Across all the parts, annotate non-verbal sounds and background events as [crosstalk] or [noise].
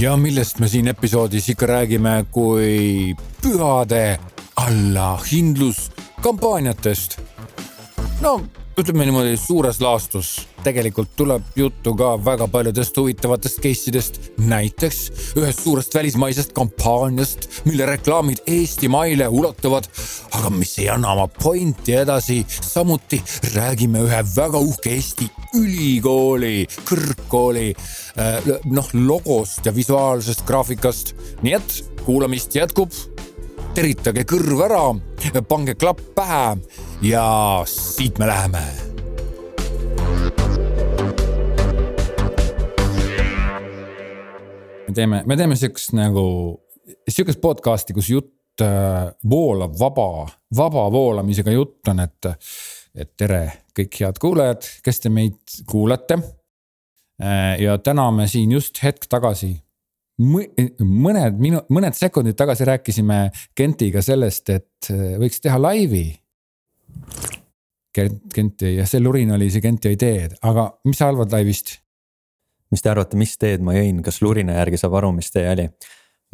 ja millest me siin episoodis ikka räägime, kui pühade allahindluskampaaniatest. no ütleme niimoodi suures laastus, tegelikult tuleb juttu ka väga paljudest huvitavatest case idest, näiteks ühest suurest välismaisest kampaaniast, mille reklaamid Eestimaile ulatuvad, aga mis ei anna oma pointi edasi. samuti räägime ühe väga uhke Eesti ülikooli, kõrgkooli noh logost ja visuaalsest graafikast, nii et kuulamist jätkub teritage kõrv ära, pange klapp pähe ja siit me läheme. me teeme, me teeme siukest nagu, siukest podcast'i, kus jutt äh, voolab vaba, vaba voolamisega jutt on, et, et tere, kõik head kuulajad, kes te meid kuulate. Äh, ja täna me siin just hetk tagasi mõned minu-, mõned sekundid tagasi rääkisime Kentiga sellest, et äh, võiks teha laivi. Kent, Kenti ja see lurin oli see Kenti idee, aga mis sa arvad laivist? mis te arvate, mis teed ma jõin, kas lurina järgi saab aru, mis tee oli?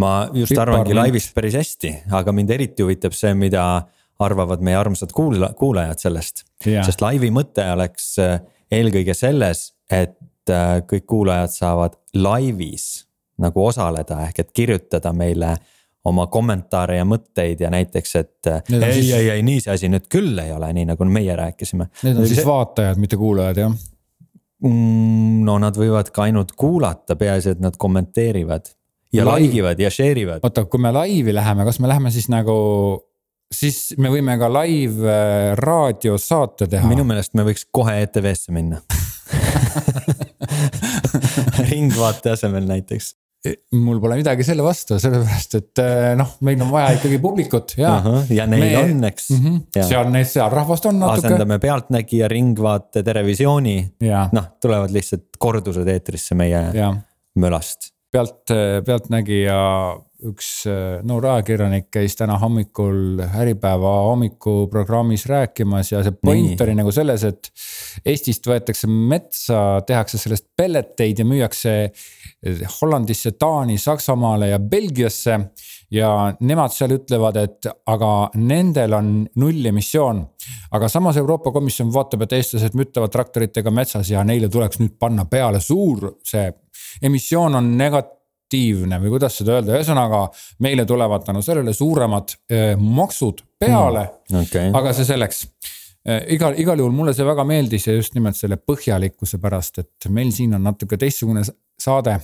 ma just Pipar arvangi laivist päris hästi, aga mind eriti huvitab see, mida arvavad meie armsad kuula-, kuulajad sellest. sest laivi mõte oleks äh, eelkõige selles, et äh, kõik kuulajad saavad laivis nagu osaleda, ehk et kirjutada meile oma kommentaare ja mõtteid ja näiteks, et Need ei siis..., ei, ei, nii see asi nüüd küll ei ole, nii nagu meie rääkisime. Need on siis vaatajad, mitte kuulajad, jah mm,? no nad võivad ka ainult kuulata, peaasi, et nad kommenteerivad ja like ivad ja share ivad. oota, kui me laivi läheme, kas me läheme siis nagu, siis me võime ka live äh, raadiosaate teha? minu meelest me võiks kohe ETV-sse minna [laughs] [laughs] ringvaate asemel näiteks mul pole midagi selle vastu, sellepärast et eh, noh, meil on vaja ikkagi publikut ja uh. -huh, ja neil me, on, eks mm. -hmm, seal neid, seal rahvast on natuke. asendame Pealtnägija, Ringvaate, Terevisiooni. noh, tulevad lihtsalt kordused eetrisse meie ja. mölast. pealt, Pealtnägija üks äh, noor ajakirjanik käis täna hommikul Äripäeva hommikuprogrammis rääkimas ja see point Nii. oli nagu selles, et. Eestist võetakse metsa, tehakse sellest pelleteid ja müüakse Hollandisse, Taani, Saksamaale ja Belgiasse. ja nemad seal ütlevad, et aga nendel on nullemissioon. aga samas Euroopa Komisjon vaatab, et eestlased müttavad traktoritega metsas ja neile tuleks nüüd panna peale suur see emissioon on negatiivne atraktiivne või kuidas seda öelda, ühesõnaga meile tulevad tänu sellele suuremad äh, maksud peale mm,. Okay. aga see selleks äh, igal, igal juhul mulle see väga meeldis ja just nimelt selle põhjalikkuse pärast, et meil siin on natuke teistsugune saade.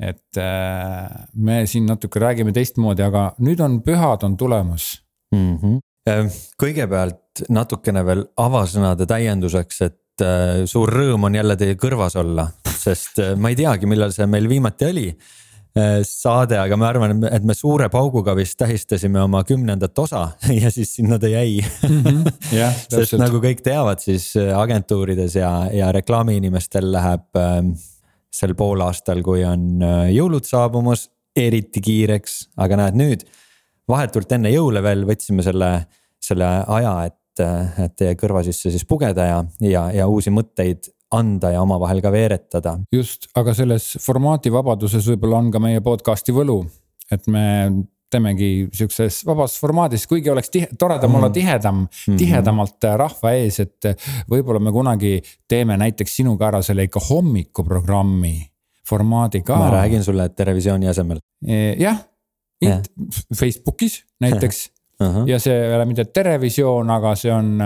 Et äh, me siin natuke räägime teistmoodi, aga nüüd on pühad on tulemas mm. -hmm. kõigepealt natukene veel avasõnade täienduseks, et suur rõõm on jälle teie kõrvas olla, sest ma ei teagi, millal see meil viimati oli Äh, saade, aga ma arvan, et me suure pauguga vist tähistasime oma kümnendat osa [laughs] ja siis sinna ta jäi [laughs] mm. -hmm. Yeah, sest nagu kõik teavad, siis äh, agentuurides ja, ja reklaamiinimestel läheb äh, sel poolaastal, kui on äh, jõulud saabumas, eriti kiireks, aga näed nüüd. vahetult enne jõule veel võtsime selle, selle aja, et, et teie kõrva sisse siis pugeda ja, ja, ja uusi mõtteid anda ja omavahel ka veeretada. just, aga selles formaadivabaduses võib-olla on ka meie podcast'i võlu, et me teemegi sihukeses vabas formaadis, kuigi oleks tihe, toredam mm. olla tihedam mm, -hmm. tihedamalt rahva ees, et võib-olla me kunagi teeme näiteks sinuga ära selle ikka hommikuprogrammi formaadi ka. ma räägin sulle Terevisiooni asemel. E, jah ja., Facebookis näiteks [laughs] uh -huh. ja see ei ole mitte Terevisioon, aga see on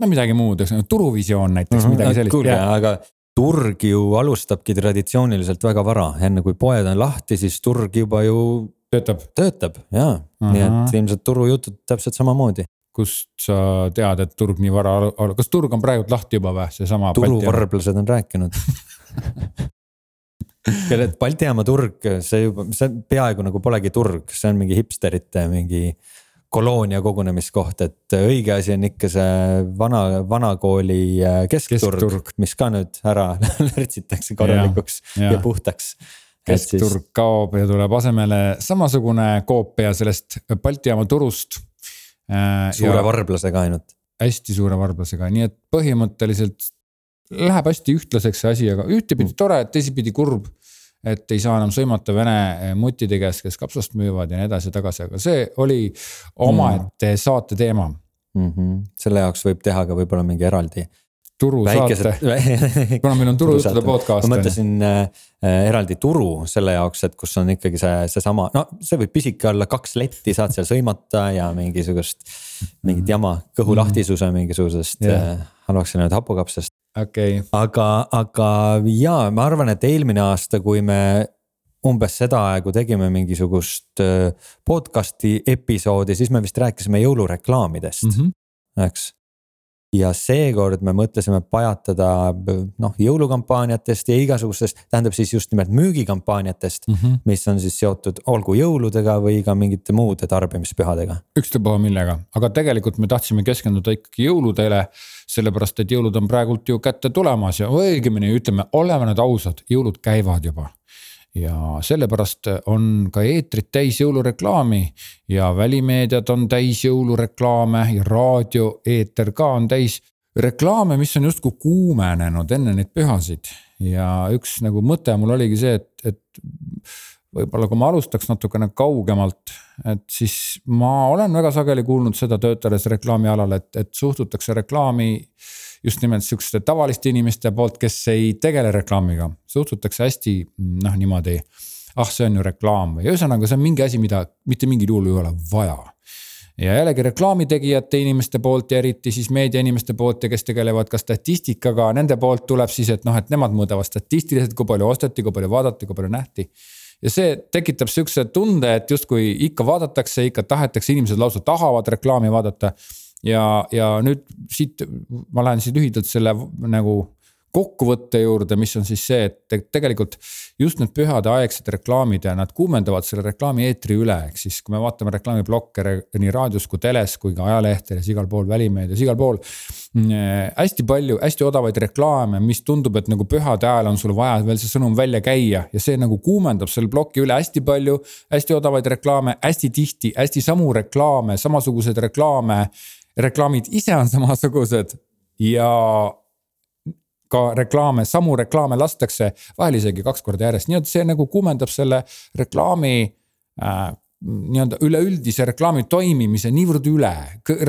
no midagi muud, turuvisioon näiteks mm, -hmm, midagi sellist. kuulge, aga turg ju alustabki traditsiooniliselt väga vara, enne kui poed on lahti, siis turg juba ju. Töötab. töötab ja uh, -huh. nii et ilmselt turujutud täpselt samamoodi. kust sa tead, et turg nii vara, kas turg on praegult lahti juba või, seesama? turuvarblased on rääkinud [laughs] et Balti jaama turg, see juba, see peaaegu nagu polegi turg, see on mingi hipsterite mingi koloonia kogunemiskoht, et õige asi on ikka see vana, vanakooli äh, keskturg, keskturg., mis ka nüüd ära [laughs] lörtsitakse korralikuks ja, ja. ja puhtaks. Keskturg kaob ja tuleb asemele samasugune koopia sellest Balti jaama turust. Äh, suure ja... varblasega ainult. hästi suure varblasega, nii et põhimõtteliselt läheb hästi ühtlaseks see asi, aga ühtepidi mm. tore, teisipidi kurb. et ei saa enam sõimata vene mutide käest, kes kapsast müüvad ja nii edasi-tagasi, aga see oli omaette mm. saate teema mm. -hmm. selle jaoks võib teha ka võib-olla mingi eraldi turusaate, [laughs] kuna meil on turujuttude podcast. ma mõtlesin äh, äh, eraldi turu selle jaoks, et kus on ikkagi see, seesama, no see võib pisike olla, kaks letti saad seal sõimata ja mingisugust. mingit jama, kõhulahtisuse mingisugusest yeah. äh, halvaks läinud hapukapsast. okei okay.. aga, aga jaa, ma arvan, et eelmine aasta, kui me umbes seda aegu tegime mingisugust äh, podcast'i episoodi, siis me vist rääkisime jõulureklaamidest mm, -hmm. eks ja seekord me mõtlesime pajatada noh jõulukampaaniatest ja igasugustest, tähendab siis just nimelt müügikampaaniatest mm, -hmm. mis on siis seotud olgu jõuludega või ka mingite muude tarbimispühadega. ükstapuha millega, aga tegelikult me tahtsime keskenduda ikkagi jõuludele. sellepärast, et jõulud on praegult ju kätte tulemas ja õigemini ütleme, oleme nüüd ausad, jõulud käivad juba ja sellepärast on ka eetrid täis jõulureklaami ja välimeediad on täis jõulureklaame ja raadioeeter ka on täis reklaame, mis on justkui kuumenenud enne neid pühasid. ja üks nagu mõte mul oligi see, et, et võib-olla kui ma alustaks natukene kaugemalt, et siis ma olen väga sageli kuulnud seda töötades reklaamialal, et, et suhtutakse reklaami just nimelt sihukeste tavaliste inimeste poolt, kes ei tegele reklaamiga, suhtutakse hästi noh, niimoodi. ah, see on ju reklaam või ühesõnaga, see on mingi asi, mida mitte mingil juhul ei ole vaja ja jällegi reklaamitegijate inimeste poolt ja eriti siis meediainimeste poolt ja kes tegelevad ka statistikaga, nende poolt tuleb siis, et noh, et nemad mõõdavad statistiliselt, kui palju osteti, kui palju vaadati, kui palju nähti. Ja see tekitab sihukese tunde, et justkui ikka vaadatakse, ikka tahetakse, inimesed lausa tahavad reklaami vaadata ja, ja nüüd siit ma lähen siis lühidalt selle nagu kokkuvõtte juurde, mis on siis see, et tegelikult just need pühadeaegsed reklaamid ja nad kuumendavad selle reklaami eetri üle, ehk siis kui me vaatame reklaamiblokke nii raadios kui teles kui ka ajalehtedes, igal pool välimeedias, igal pool. Mm, hästi palju hästi odavaid reklaame, mis tundub, et nagu pühade ajal on sul vaja veel see sõnum välja käia ja see nagu kuumendab selle ploki üle hästi palju. hästi odavaid reklaame, hästi tihti, hästi samu reklaame, samasuguseid reklaame reklaamid ise on [laughs] samasugused ja ka reklaame, samu reklaame lastakse vahel isegi kaks korda järjest, nii et see nagu kuumendab selle reklaami äh, nii-öelda üleüldise reklaami toimimise niivõrd üle.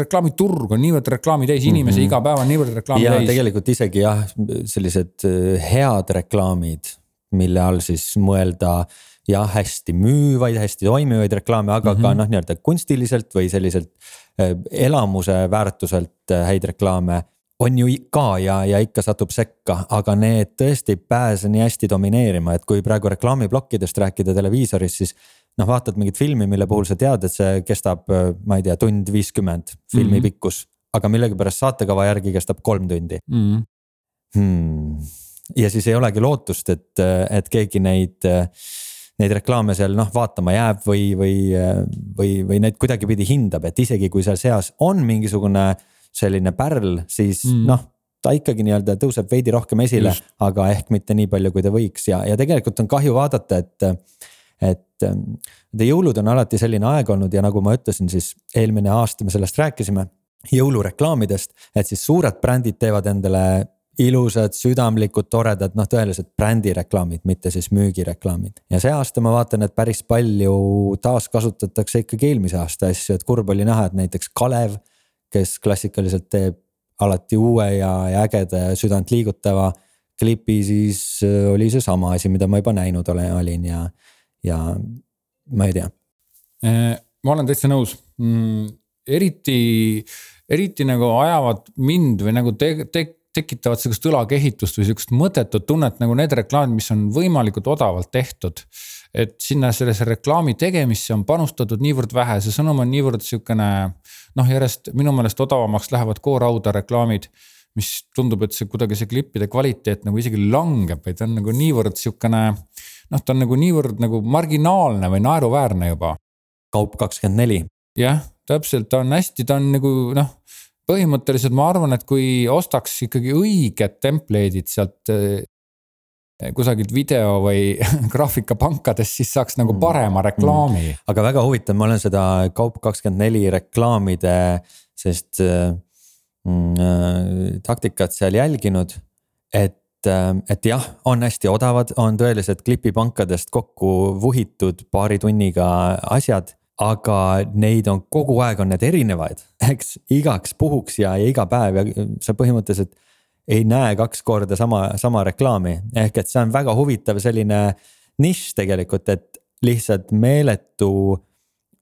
reklaamiturg on niivõrd reklaami täis, inimesi mm -hmm. iga päev on niivõrd reklaami ja täis. tegelikult isegi jah, sellised äh, head reklaamid, mille all siis mõelda jah, hästi müüvaid, hästi toimivaid reklaame, aga mm -hmm. ka mhm. noh, nii-öelda kunstiliselt või selliselt äh, elamuse väärtuselt äh, häid reklaame on ju ka ja, ja ikka satub sekka, aga need tõesti ei pääse nii hästi domineerima, et kui praegu reklaamiplokkidest rääkida televiisoris, siis. Noh, vaatad mingit filmi, mille puhul sa tead, et see kestab, äh, ma ei tea, tund viiskümmend filmi mm -hmm. pikkus. aga millegipärast saatekava järgi kestab kolm tundi mm. -hmm. Hmm. ja siis ei olegi lootust, et, et keegi neid neid reklaame seal noh vaatama jääb või, või, või, või neid kuidagipidi hindab, et isegi kui seal seas on mingisugune selline pärl, siis mm. noh ta ikkagi nii-öelda tõuseb veidi rohkem esile, aga ehk mitte nii palju, kui ta võiks ja, ja tegelikult on kahju vaadata, et. Et nende jõulud on alati selline aeg olnud ja nagu ma ütlesin, siis eelmine aasta me sellest rääkisime. jõulureklaamidest, et siis suured brändid teevad endale ilusad, südamlikud, toredad, noh, tõelised brändireklaamid, mitte siis müügireklaamid. ja see aasta ma vaatan, et päris palju taaskasutatakse ikkagi eelmise aasta asju, et kurb oli näha, et näiteks Kalev, kes klassikaliselt teeb alati uue ja, ja ägeda ja südant liigutava klipi, siis äh, oli seesama asi, mida ma juba näinud olen, olin ja, ja ma ei tea. Äh, ma olen täitsa nõus mm,, eriti, eriti nagu ajavad mind või nagu te-, te-, tekitavad sihukest õlakehitust või sihukest mõttetut tunnet nagu need reklaamid, mis on võimalikult odavalt tehtud. et sinna sellesse reklaami tegemisse on panustatud niivõrd vähe, see sõnum on niivõrd sihukene noh, järjest minu meelest odavamaks lähevad K-rauda reklaamid mis tundub, et see kuidagi see klippide kvaliteet nagu isegi langeb, vaid ta on nagu niivõrd sihukene. noh, ta on nagu niivõrd nagu marginaalne või naeruväärne juba. kaup kakskümmend neli. jah, täpselt, ta on hästi, ta on nagu noh põhimõtteliselt ma arvan, et kui ostaks ikkagi õiged template'id sealt eh, kusagilt video või [laughs] graafikapankadest, siis saaks nagu mm. parema reklaami mm.. aga väga huvitav, ma olen seda Kaup24 reklaamide, sest mm, äh, taktikat seal jälginud. et et jah, on hästi odavad, on tõelised klipipankadest kokku vuhitud paari tunniga asjad aga neid on kogu aeg on need erinevaid, eks igaks puhuks ja, ja iga päev ja sa põhimõtteliselt ei näe kaks korda sama, sama reklaami, ehk et see on väga huvitav selline nišš tegelikult, et lihtsalt meeletu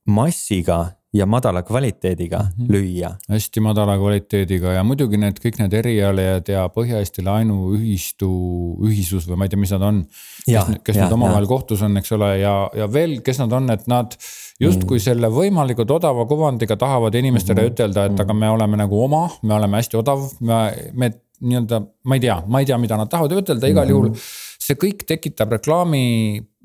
massiga ja madala kvaliteediga mm -hmm. lüüa. hästi madala kvaliteediga ja muidugi need kõik need erialajad ja Põhja-Eesti laenuühistu ühisus või ma ei tea, mis nad on. kes, kes nüüd omavahel kohtus on, eks ole, ja, ja veel, kes nad on, et nad justkui mm. selle võimalikult odava kuvandiga tahavad inimestele mm -hmm. ütelda, et aga me oleme nagu oma, me oleme hästi odav, me, me nii-öelda, ma ei tea, ma ei tea, mida nad tahavad ütelda, igal mm -hmm. juhul see kõik tekitab reklaami,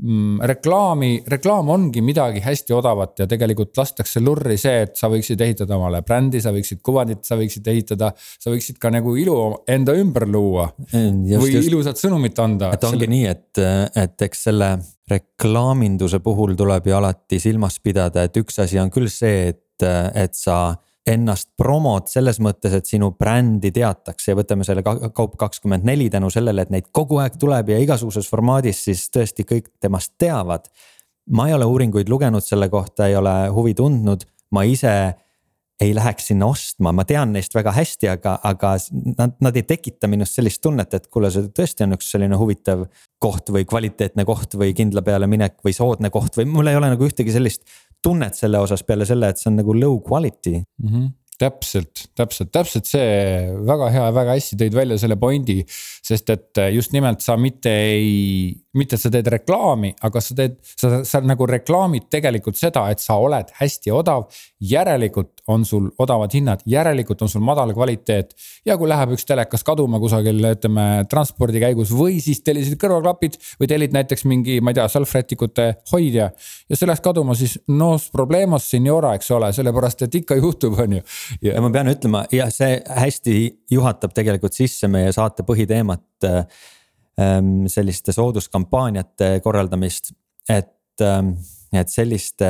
mm, reklaami, reklaam ongi midagi hästi odavat ja tegelikult lastakse lurri see, et sa võiksid ehitada omale brändi, sa võiksid kuvandit, sa võiksid ehitada. sa võiksid ka nagu ilu enda ümber luua just, või just. ilusat sõnumit anda. et ongi selle... nii, et, et eks selle reklaaminduse puhul tuleb ju alati silmas pidada, et üks asi on küll see, et, et sa ennast promod selles mõttes, et sinu brändi teatakse ja võtame selle kaup kakskümmend neli tänu sellele, et neid kogu aeg tuleb ja igasuguses formaadis, siis tõesti kõik temast teavad. ma ei ole uuringuid lugenud selle kohta, ei ole huvi tundnud, ma ise ei läheks sinna ostma, ma tean neist väga hästi, aga, aga nad, nad ei tekita minust sellist tunnet, et kuule, see tõesti on üks selline huvitav koht või kvaliteetne koht või kindla peale minek või soodne koht või mul ei ole nagu ühtegi sellist tunnet selle osas peale selle, et see on nagu low quality mm. -hmm täpselt, täpselt, täpselt see väga hea, väga hästi tõid välja selle pointi, sest et just nimelt sa mitte ei mitte, et sa teed reklaami, aga sa teed, sa, sa nagu reklaamid tegelikult seda, et sa oled hästi odav. järelikult on sul odavad hinnad, järelikult on sul madal kvaliteet. ja kui läheb üks telekas kaduma kusagil, ütleme transpordi käigus või siis tellisid kõrvaklapid või tellid näiteks mingi, ma ei tea, salvrätikute hoidja. ja see läks kaduma, siis nos problemos senora, eks ole, sellepärast et ikka juhtub, on ju. ja ma pean ütlema, jah, see hästi juhatab tegelikult sisse meie saate põhiteemat selliste sooduskampaaniate korraldamist, et, ähm, et selliste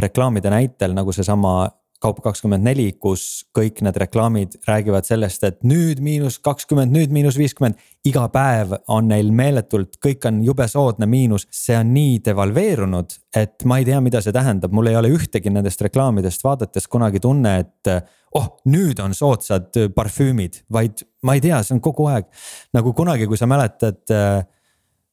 reklaamide näitel nagu seesama Kaup kakskümmend neli, kus kõik need reklaamid räägivad sellest, et nüüd miinus kakskümmend, nüüd miinus viiskümmend. iga päev on neil meeletult, kõik on jube soodne miinus, see on nii devalveerunud, et ma ei tea, mida see tähendab, mul ei ole ühtegi nendest reklaamidest vaadates kunagi tunne, et oh, nüüd on soodsad parfüümid, vaid ma ei tea, see on kogu aeg. Nagu kunagi, kui sa mäletad äh,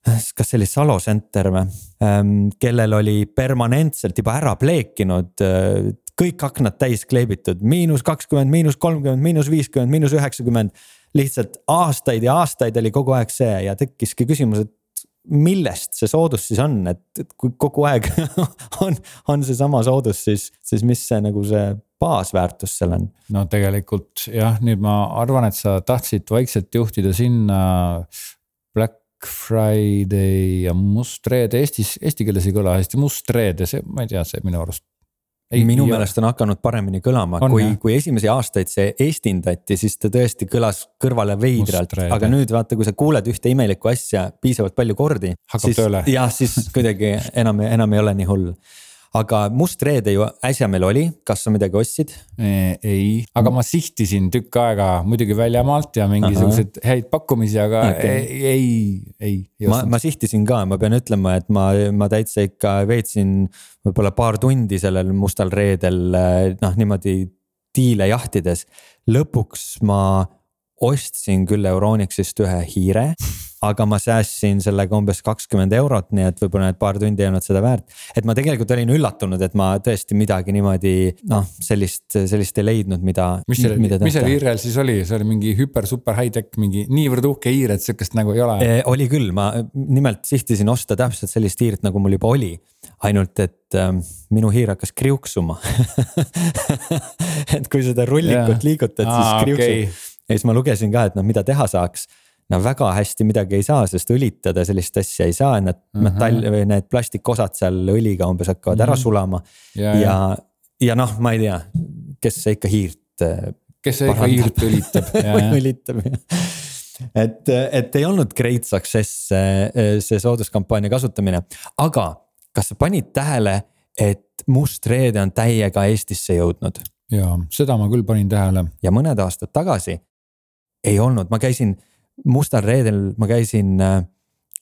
kas see oli Salo Center või, ähm, kellel oli permanentselt juba ära pleekinud äh, kõik aknad täis kleebitud, miinus kakskümmend, miinus kolmkümmend, miinus viiskümmend, miinus üheksakümmend. lihtsalt aastaid ja aastaid oli kogu aeg see ja tekkiski küsimus, et millest see soodus siis on, et, et kui kogu aeg [laughs] on, on seesama soodus, siis, siis mis see nagu see baasväärtus seal on? no tegelikult jah, nüüd ma arvan, et sa tahtsid vaikselt juhtida sinna Black Friday ja Must Reede Eestis, eesti keeles ei kõla hästi, Must Reede, see, ma ei tea, see minu arust ei, minu ja... meelest on hakanud paremini kõlama, kui, kui esimesi aastaid see estindati, siis ta tõesti kõlas kõrvale veidralt, aga nüüd vaata, kui sa kuuled ühte imelikku asja piisavalt palju kordi. jah, siis [laughs] kuidagi enam, enam ei ole nii hull aga Must reede ju äsja meil oli, kas sa midagi ostsid? ei, aga ma sihtisin tükk aega muidugi väljamaalt ja mingisuguseid häid pakkumisi, aga okay. ei, ei, ei, ei. ma, ma sihtisin ka, ma pean ütlema, et ma, ma täitsa ikka veetsin võib-olla paar tundi sellel mustal reedel noh, niimoodi diile jahtides. lõpuks ma ostsin küll Euronixist ühe hiire [laughs] aga ma säästsin sellega umbes kakskümmend eurot, nii et võib-olla need paar tundi ei olnud seda väärt. et ma tegelikult olin üllatunud, et ma tõesti midagi niimoodi noh, sellist, sellist ei leidnud, mida. mis seal, mis seal hiirel siis oli, see oli mingi hüper, super high-tech, mingi niivõrd uhke hiir, et sihukest nagu ei ole e,? oli küll, ma nimelt sihtisin osta täpselt sellist hiirt, nagu mul juba oli. ainult, et äh, minu hiir hakkas kriuksuma [laughs] et kui seda rullikut yeah. liigutad, siis kriuksub okay. ja siis ma lugesin ka, et noh, mida teha saaks no väga hästi midagi ei saa, sest õlitada sellist asja ei saa, uh -huh. metall või need plastikosad seal õliga umbes hakkavad uh -huh. ära mhm. sulama. ja, ja, ja, noh, ma ei tea, kes ikka hiirt. Äh, kes see ikka hiirt õlitab [laughs] õlitab jah et, et ei olnud great success see, see sooduskampaania kasutamine, aga kas sa panid tähele, et Must reede on täiega Eestisse jõudnud? ja seda ma küll panin tähele. ja mõned aastad tagasi ei olnud, ma käisin mustal reedel ma käisin äh,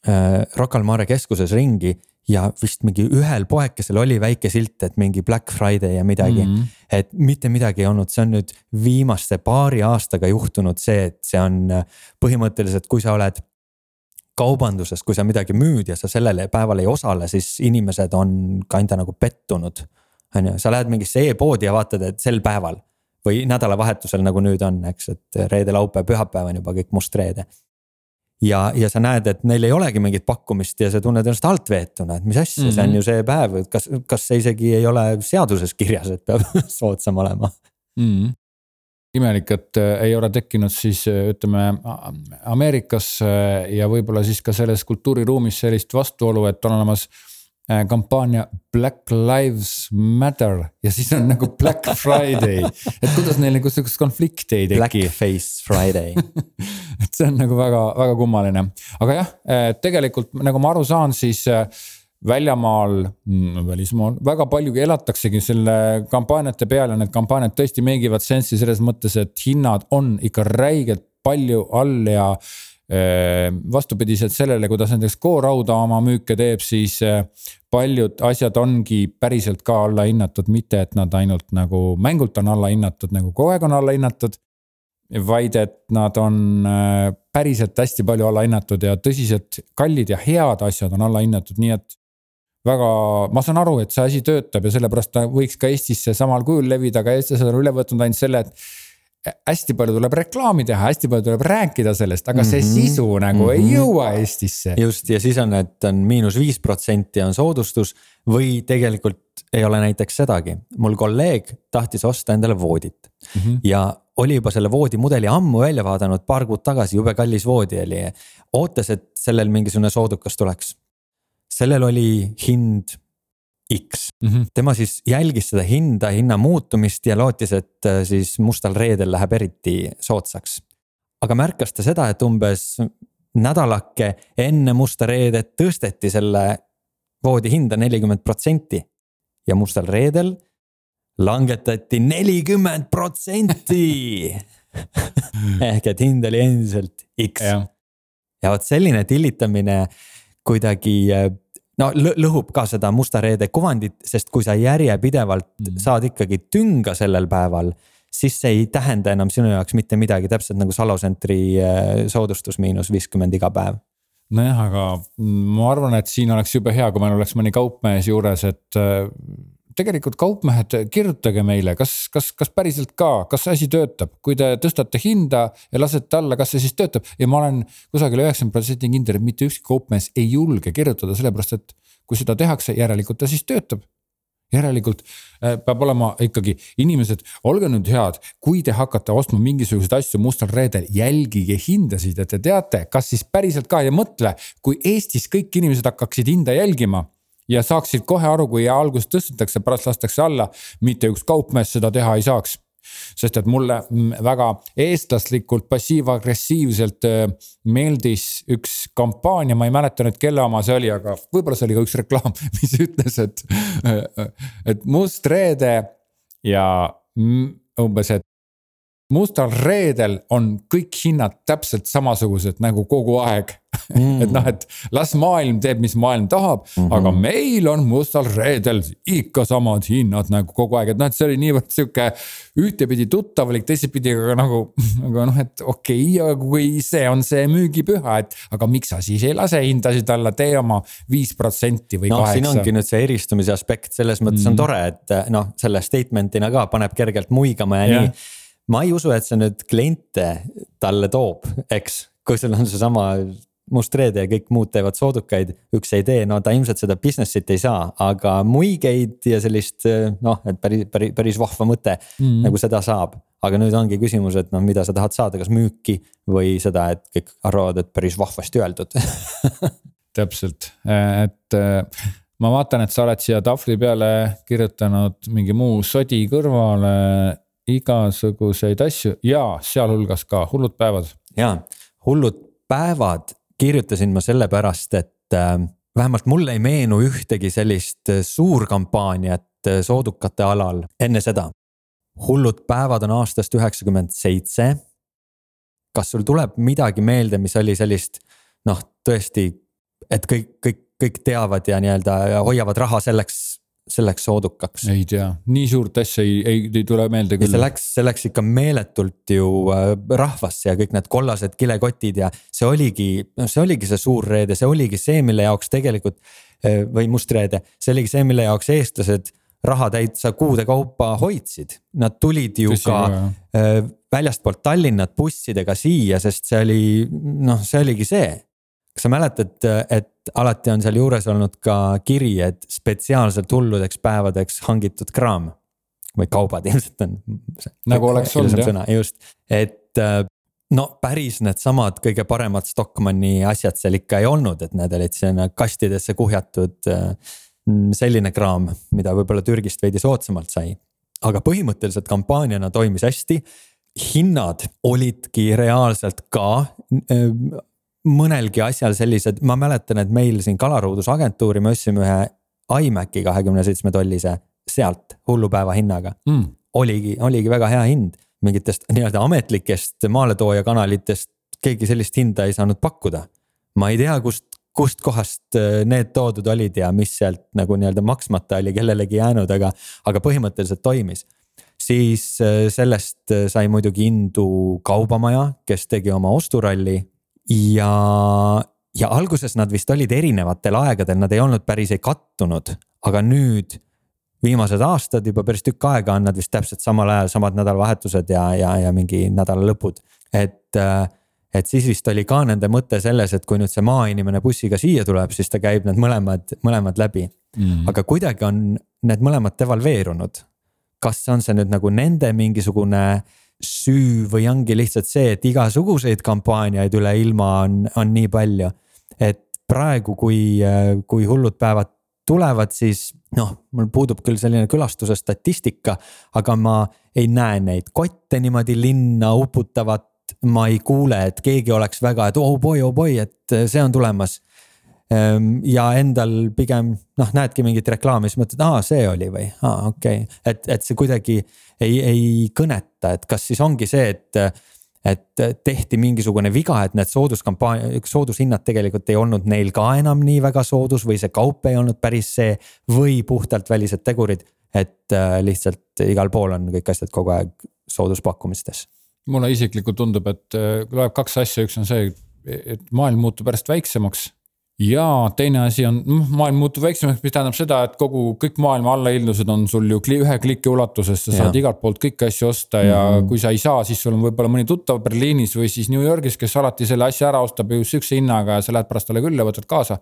äh Rocca al Mare keskuses ringi ja vist mingi ühel poekesel oli väike silt, et mingi Black Friday ja midagi mm. -hmm. et mitte midagi ei olnud, see on nüüd viimaste paari aastaga juhtunud see, et see on äh, põhimõtteliselt, kui sa oled kaubanduses, kui sa midagi müüd ja sa sellel päeval ei osale, siis inimesed on kinda nagu pettunud. on ju, sa lähed mingisse e-poodi ja vaatad, et sel päeval või nädalavahetusel, nagu nüüd on, eks, et reede, laupäev, pühapäev on juba kõik must reede ja, ja sa näed, et neil ei olegi mingit pakkumist ja sa tunned ennast altveetuna, et mis asja mm, -hmm. see on mhm. ju see päev, et kas, kas see isegi ei ole seaduses kirjas, et peab [laughs] soodsam olema mm. -hmm imelik, et äh, ei ole tekkinud siis äh, ütleme Ameerikas äh, ja võib-olla siis ka selles kultuuriruumis sellist vastuolu, et on olemas Äh, kampaania Black Lives Matter ja siis on nagu Black Friday. et kuidas neil nagu sihukest konflikti ei teki. Blackface Friday [laughs] et see on nagu väga, väga kummaline, aga jah, äh, tegelikult nagu ma aru saan, siis äh, väljamaal, mm, välismaal väga palju elataksegi selle kampaaniate peale, need kampaaniad tõesti mängivad sensi selles mõttes, et hinnad on ikka räigelt palju all ja vastupidiselt sellele, kuidas näiteks K-Rauda oma müüke teeb, siis eh, paljud asjad ongi päriselt ka allahinnatud, mitte et nad ainult nagu mängult on allahinnatud, nagu kogu aeg on allahinnatud. vaid et nad on eh, päriselt hästi palju allahinnatud ja tõsiselt kallid ja head asjad on allahinnatud, nii et väga, ma saan aru, et see asi töötab ja sellepärast ta võiks ka Eestisse samal kujul levida, aga eestlased on üle võtnud ainult selle, et hästi palju tuleb reklaami teha, hästi palju tuleb rääkida sellest, aga see mm -hmm. sisu nagu mm -hmm. ei mhm. jõua Eestisse. just ja siis on, et on miinus viis protsenti on soodustus või tegelikult ei ole näiteks sedagi. mul kolleeg tahtis osta endale voodit mm -hmm. ja oli juba selle voodimudeli ammu välja vaadanud, paar kuud tagasi, jube kallis voodi oli. ootas, et sellel mingisugune soodukas tuleks. sellel oli hind X mm. -hmm. tema siis jälgis seda hinda, hinna muutumist ja lootis, et äh, siis mustal reedel läheb eriti soodsaks. aga märkas ta seda, et umbes nädalake enne musta reedet tõsteti selle voodi hinda nelikümmend protsenti. ja mustal reedel langetati nelikümmend protsenti [laughs] ehk et hind oli endiselt X. ja vot selline tillitamine kuidagi äh, no lõhub ka seda musta reede kuvandit, sest kui sa järjepidevalt mm. saad ikkagi tünga sellel päeval siis see ei tähenda enam sinu jaoks mitte midagi, täpselt nagu Salosentri äh, soodustus miinus viiskümmend iga päev nojah, aga ma arvan, et siin oleks jube hea, kui meil oleks mõni kaupmees juures, et äh, tegelikult kaupmehed, kirjutage meile, kas, kas, kas päriselt ka, kas see asi töötab, kui te tõstate hinda ja lasete alla, kas see siis töötab? Ja ma olen kusagil üheksakümmend protsenti kindel, et mitte ükski kaupmees ei julge kirjutada, sellepärast et kui seda tehakse, järelikult ta siis töötab. Järelikult äh, peab olema ikkagi inimesed, olge nüüd head, kui te hakkate ostma mingisuguseid asju mustal reedel, jälgige hindasid, et te teate, kas siis päriselt ka ja mõtle, kui Eestis kõik inimesed hakkaksid hinda jälgima ja saaksid kohe aru, kui alguses tõstetakse, pärast lastakse alla, mitte üks kaupmees seda teha ei saaks. sest et mulle mm, väga eestlaslikult passiiv-agressiivselt äh, meeldis üks kampaania, ma ei mäleta nüüd, kelle oma see oli, aga võib-olla see oli ka üks reklaam, [laughs] mis ütles, et, äh, et must reede ja umbes, et mustal reedel on kõik hinnad täpselt samasugused nagu kogu aeg mm.. [laughs] et noh, et las maailm teeb, mis maailm tahab mm, -hmm. aga meil on mustal reedel ikka samad hinnad nagu kogu aeg, et noh, et see oli niivõrd sihuke ühtepidi tuttavalik, teistpidi aga nagu, [laughs] aga noh, et okei okay,, aga kui see on see müügipüha, et aga miks sa siis ei lase hindasid alla, tee oma viis protsenti või kaheksa no,. siin ongi nüüd see eristumise aspekt, selles mõttes mm. on tore, et noh, selle statement'ina ka paneb kergelt muigama ja, ja. nii ma ei usu, et see nüüd kliente talle toob, eks, kui sul on seesama must reede ja kõik muud teevad soodukaid, üks ei tee, no ta ilmselt seda business'it ei saa, aga muigeid ja sellist noh, et päris, päris, päris vahva mõte mm. nagu seda saab. aga nüüd ongi küsimus, et noh, mida sa tahad saada, kas müüki või seda, et kõik arvavad, et päris vahvasti öeldud [laughs] täpselt, et ma vaatan, et sa oled siia tahvli peale kirjutanud mingi muu sodi kõrvale igasuguseid asju ja sealhulgas ka hullud päevad. ja, hullud päevad kirjutasin ma sellepärast, et äh, vähemalt mulle ei meenu ühtegi sellist äh, suurkampaaniat äh, soodukate alal enne seda. hullud päevad on aastast üheksakümmend seitse. kas sul tuleb midagi meelde, mis oli sellist noh, tõesti, et kõik, kõik, kõik teavad ja nii-öelda hoiavad raha selleks selleks soodukaks? ei tea, nii suurt asja ei, ei, ei tule meelde küll. see läks, see läks ikka meeletult ju äh, rahvasse ja kõik need kollased kilekotid ja see oligi, noh, see oligi see suur reede, see oligi see, mille jaoks tegelikult äh, või must reede, see oligi see, mille jaoks eestlased raha täitsa kuude kaupa hoidsid. Nad tulid ju Tõsi, ka. Äh, väljastpoolt Tallinnat bussidega siia, sest see oli, noh, see oligi see. Kas sa mäletad, et alati on sealjuures olnud ka kiri, et spetsiaalselt hulludeks päevadeks hangitud kraam või kaubad [laughs] ilmselt on. nagu oleks olnud jah. just, et äh, no päris needsamad kõige paremad Stockmanni asjad seal ikka ei olnud, et need olid sinna kastidesse kuhjatud äh, selline kraam, mida võib-olla Türgist veidi soodsamalt sai. aga põhimõtteliselt kampaaniana toimis hästi. hinnad olidki reaalselt ka äh, mõnelgi asjal sellised, ma mäletan, et meil siin Kalaruudus agentuuri me ostsime ühe iMaci kahekümne seitsme tollise sealt hullupäeva hinnaga. Mm.. oligi, oligi väga hea hind, mingitest nii-öelda ametlikest maaletooja kanalitest keegi sellist hinda ei saanud pakkuda. ma ei tea, kust, kust kohast äh, need toodud olid ja mis sealt nagu nii-öelda maksmata oli kellelegi jäänud, aga, aga põhimõtteliselt toimis. Siis äh, sellest äh, sai muidugi indu Kaubamaja, kes tegi oma osturalli ja, ja alguses nad vist olid erinevatel aegadel, nad ei olnud päris ei kattunud, aga nüüd viimased aastad juba päris tükk aega on nad vist täpselt samal ajal, samad nädalavahetused ja, ja, ja mingi nädalalõpud. et, et siis vist oli ka nende mõte selles, et kui nüüd see maainimene bussiga siia tuleb, siis ta käib need mõlemad, mõlemad läbi mm.. aga kuidagi on need mõlemad devalveerunud. kas on see nüüd nagu nende mingisugune äh, süü või ongi lihtsalt see, et igasuguseid kampaaniaid üle ilma on, on nii palju. et praegu, kui, kui hullud päevad tulevad, siis noh, mul puudub küll selline külastuse statistika, aga ma ei näe neid kotte niimoodi linna uputavat. ma ei kuule, et keegi oleks väga, et oh boy, oh boy, et see on tulemas ja endal pigem noh, näedki mingit reklaami, siis mõtled, aa, see oli või, aa, okei okay., et, et see kuidagi ei, ei kõneta, et kas siis ongi see, et et tehti mingisugune viga, et need sooduskampaania, soodushinnad tegelikult ei olnud neil ka enam nii väga soodus või see kaup ei olnud päris see. või puhtalt välised tegurid, et äh, lihtsalt igal pool on kõik asjad kogu aeg sooduspakkumistes. mulle isiklikult tundub, et äh, loeb kaks asja, üks on see, et maailm muutub järjest väiksemaks ja teine asi on, noh, maailm muutub väiksemaks, mis tähendab seda, et kogu, kõik maailma allahildlused on sul ju kli, ühe kliki ulatuses, sa saad ja. igalt poolt kõiki asju osta ja mm -hmm. kui sa ei saa, siis sul on võib-olla mõni tuttav Berliinis või siis New Yorgis, kes alati selle asja ära ostab ju sihukese hinnaga ja sa lähed pärast talle külla, võtad kaasa.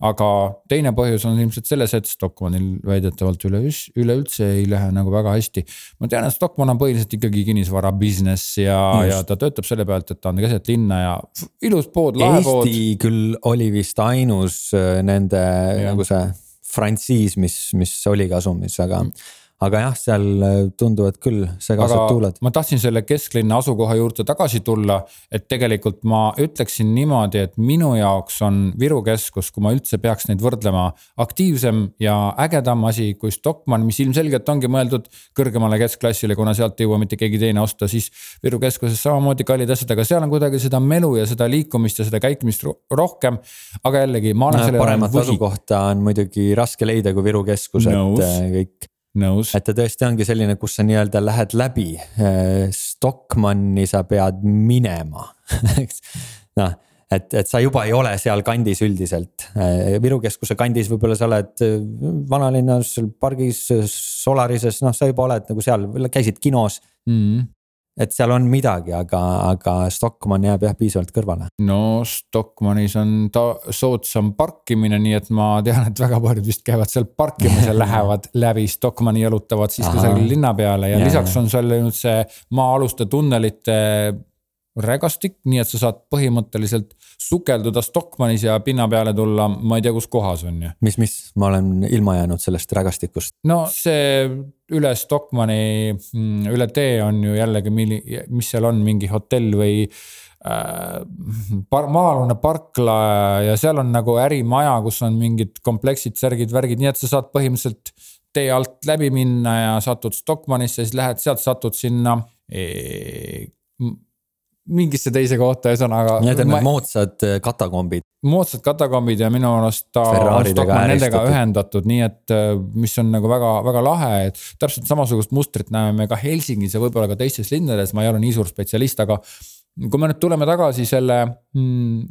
aga teine põhjus on ilmselt selles, et Stockmannil väidetavalt üleüldse, üleüldse ei lähe nagu väga hästi. ma tean, et Stockmann on põhiliselt ikkagi kinnisvara business ja, ja ta töötab selle pealt, et ta on keset linna ja ilus pood, lahe pood. Eesti küll oli vist ainus äh, nende ja. nagu see frantsiis, mis, mis oli kasumis, aga mm aga jah, seal äh, tunduvad küll segased tuuled. ma tahtsin selle kesklinna asukoha juurde tagasi tulla, et tegelikult ma ütleksin niimoodi, et minu jaoks on Viru keskus, kui ma üldse peaks neid võrdlema, aktiivsem ja ägedam asi kui Stockmann, mis ilmselgelt ongi mõeldud kõrgemale keskklassile, kuna sealt ei jõua mitte keegi teine osta, siis Viru keskuses samamoodi kallid asjad, aga seal on kuidagi seda melu ja seda liikumist ja seda käitumist rohkem. aga jällegi, ma olen no, selle. paremat asukohta on muidugi raske leida kui Viru keskus, et äh, kõik nõus. et ta tõesti ongi selline, kus sa nii-öelda lähed läbi. Äh, Stockmanni sa pead minema [laughs] eks noh, et, et sa juba ei ole seal kandis üldiselt. Äh, Viru keskuse kandis võib-olla sa oled äh, vanalinnas pargis, Solarises, noh, sa juba oled nagu seal, käisid kinos mm. -hmm et seal on midagi, aga, aga Stockmann jääb jah piisavalt kõrvale. no Stockmannis on ta soodsam parkimine, nii et ma tean, et väga paljud vist käivad seal parkimas [laughs] ja lähevad läbi Stockmanni, jalutavad siis kusagil linna peale ja, ja lisaks on seal nüüd see maa-aluste tunnelite rägastik, nii et sa saad põhimõtteliselt sukelduda Stockmannis ja pinna peale tulla, ma ei tea, kus kohas on ju. mis, mis, ma olen ilma jäänud sellest rägastikust. no see üle Stockmanni, mm, üle tee on ju jällegi, mis seal on, mingi hotell või äh, par-, maa-alune parkla ja seal on nagu ärimaja, kus on mingid kompleksid, särgid, värgid, nii et sa saad põhimõtteliselt tee alt läbi minna ja satud Stockmannisse, siis lähed sealt, satud sinna e mingisse teise kohta, ühesõnaga. Need on need moodsad äh, katakombid. moodsad katakombid ja minu arust ta on Stockmann nendega ühendatud, nii et äh, mis on nagu väga-väga lahe, et täpselt samasugust mustrit näeme me ka Helsingis ja võib-olla ka teistes linnades, ma ei ole nii suur spetsialist, aga kui me nüüd tuleme tagasi selle mm,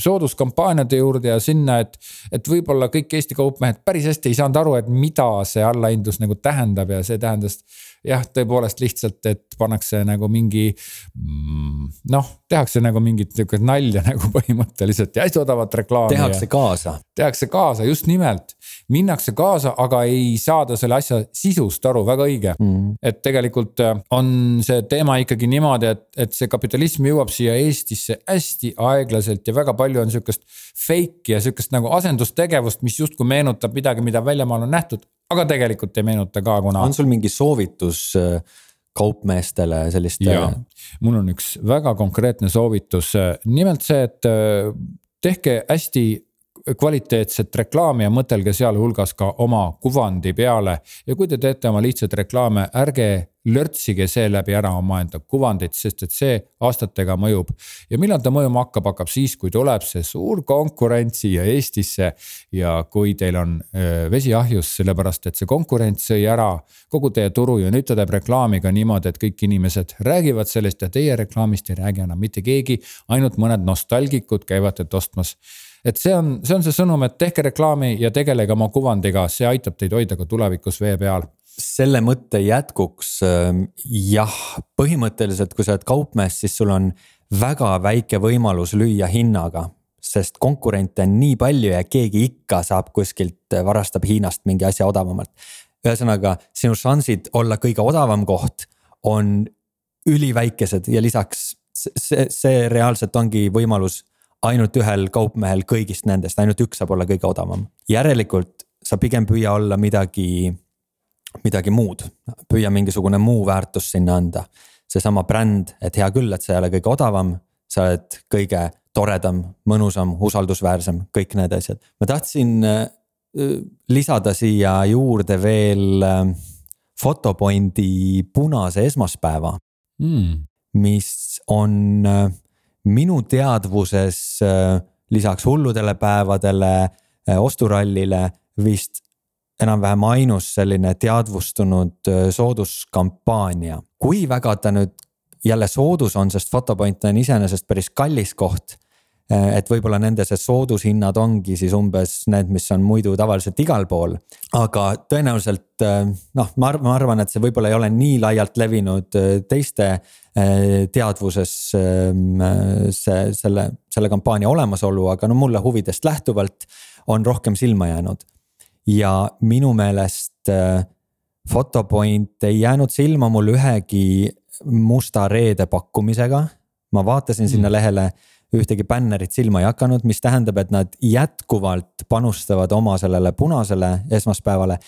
sooduskampaaniate juurde ja sinna, et, et võib-olla kõik Eesti kaupmehed päris hästi ei saanud aru, et mida see allahindlus nagu tähendab ja see tähendas jah, tõepoolest lihtsalt, et pannakse nagu mingi mm, noh, tehakse nagu mingit niukest nalja [laughs] nagu põhimõtteliselt ja hästi odavat reklaami. tehakse kaasa. tehakse kaasa, just nimelt. minnakse kaasa, aga ei saada selle asja sisust aru, väga õige mm.. et tegelikult äh, on see teema ikkagi niimoodi, et, et see kapitalism jõuab siia Eestisse hästi aeglaselt ja väga palju on sihukest fake'i ja sihukest nagu asendustegevust, mis justkui meenutab midagi, mida väljamaal on nähtud, aga tegelikult ei meenuta ka, kuna. on sul mingi soovitus äh, kaupmeestele sellist? jaa, mul on üks väga konkreetne soovitus, nimelt see, et äh, tehke hästi kvaliteetset reklaami ja mõtelge sealhulgas ka oma kuvandi peale. ja kui te teete oma lihtsaid reklaame, ärge lörtsige seeläbi ära omaenda kuvandit, sest et see aastatega mõjub. ja millal ta mõjuma hakkab, hakkab siis, kui tuleb see suur konkurents siia Eestisse. ja kui teil on vesi ahjus, sellepärast et see konkurents sõi ära kogu teie turu ja nüüd ta teeb reklaami ka niimoodi, et kõik inimesed räägivad sellest ja teie reklaamist ei räägi enam mitte keegi. ainult mõned nostalgikud käivad teid ostmas et see on, see on see sõnum, et tehke reklaami ja tegelege oma kuvandiga, see aitab teid hoida ka tulevikus vee peal selle mõtte jätkuks ähm, jah, põhimõtteliselt, kui sa oled kaupmees, siis sul on väga väike võimalus lüüa hinnaga. sest konkurente on nii palju ja keegi ikka saab kuskilt, äh, varastab Hiinast mingi asja odavamalt. ühesõnaga, sinu šansid olla kõige odavam koht on üliväikesed ja lisaks see, see reaalselt ongi võimalus ainult ühel kaupmehel kõigist nendest, ainult üks saab olla kõige odavam. järelikult sa pigem püüa olla midagi, midagi muud, püüa mingisugune muu väärtus sinna anda. seesama bränd, et hea küll, et sa ei ole kõige odavam, sa oled kõige toredam, mõnusam, usaldusväärsem, kõik need asjad. ma tahtsin äh, lisada siia juurde veel äh, Fotopointi punase esmaspäeva mm., mis on äh, minu teadvuses lisaks hulludele päevadele, osturallile vist enam-vähem ainus selline teadvustunud sooduskampaania. kui väga ta nüüd jälle soodus on, sest Fotopoint on iseenesest päris kallis koht et võib-olla nende see soodushinnad ongi siis umbes need, mis on muidu tavaliselt igal pool. aga tõenäoliselt noh, ma arvan, ma arvan, et see võib-olla ei ole nii laialt levinud teiste teadvuses see, selle, selle kampaania olemasolu, aga no mulle huvidest lähtuvalt on rohkem silma jäänud. Ja minu meelest Fotopoint ei jäänud silma mul ühegi musta reede pakkumisega. ma vaatasin sinna mm. lehele ühtegi bännerit silma ei hakanud, mis tähendab, et nad jätkuvalt panustavad oma sellele punasele esmaspäevale.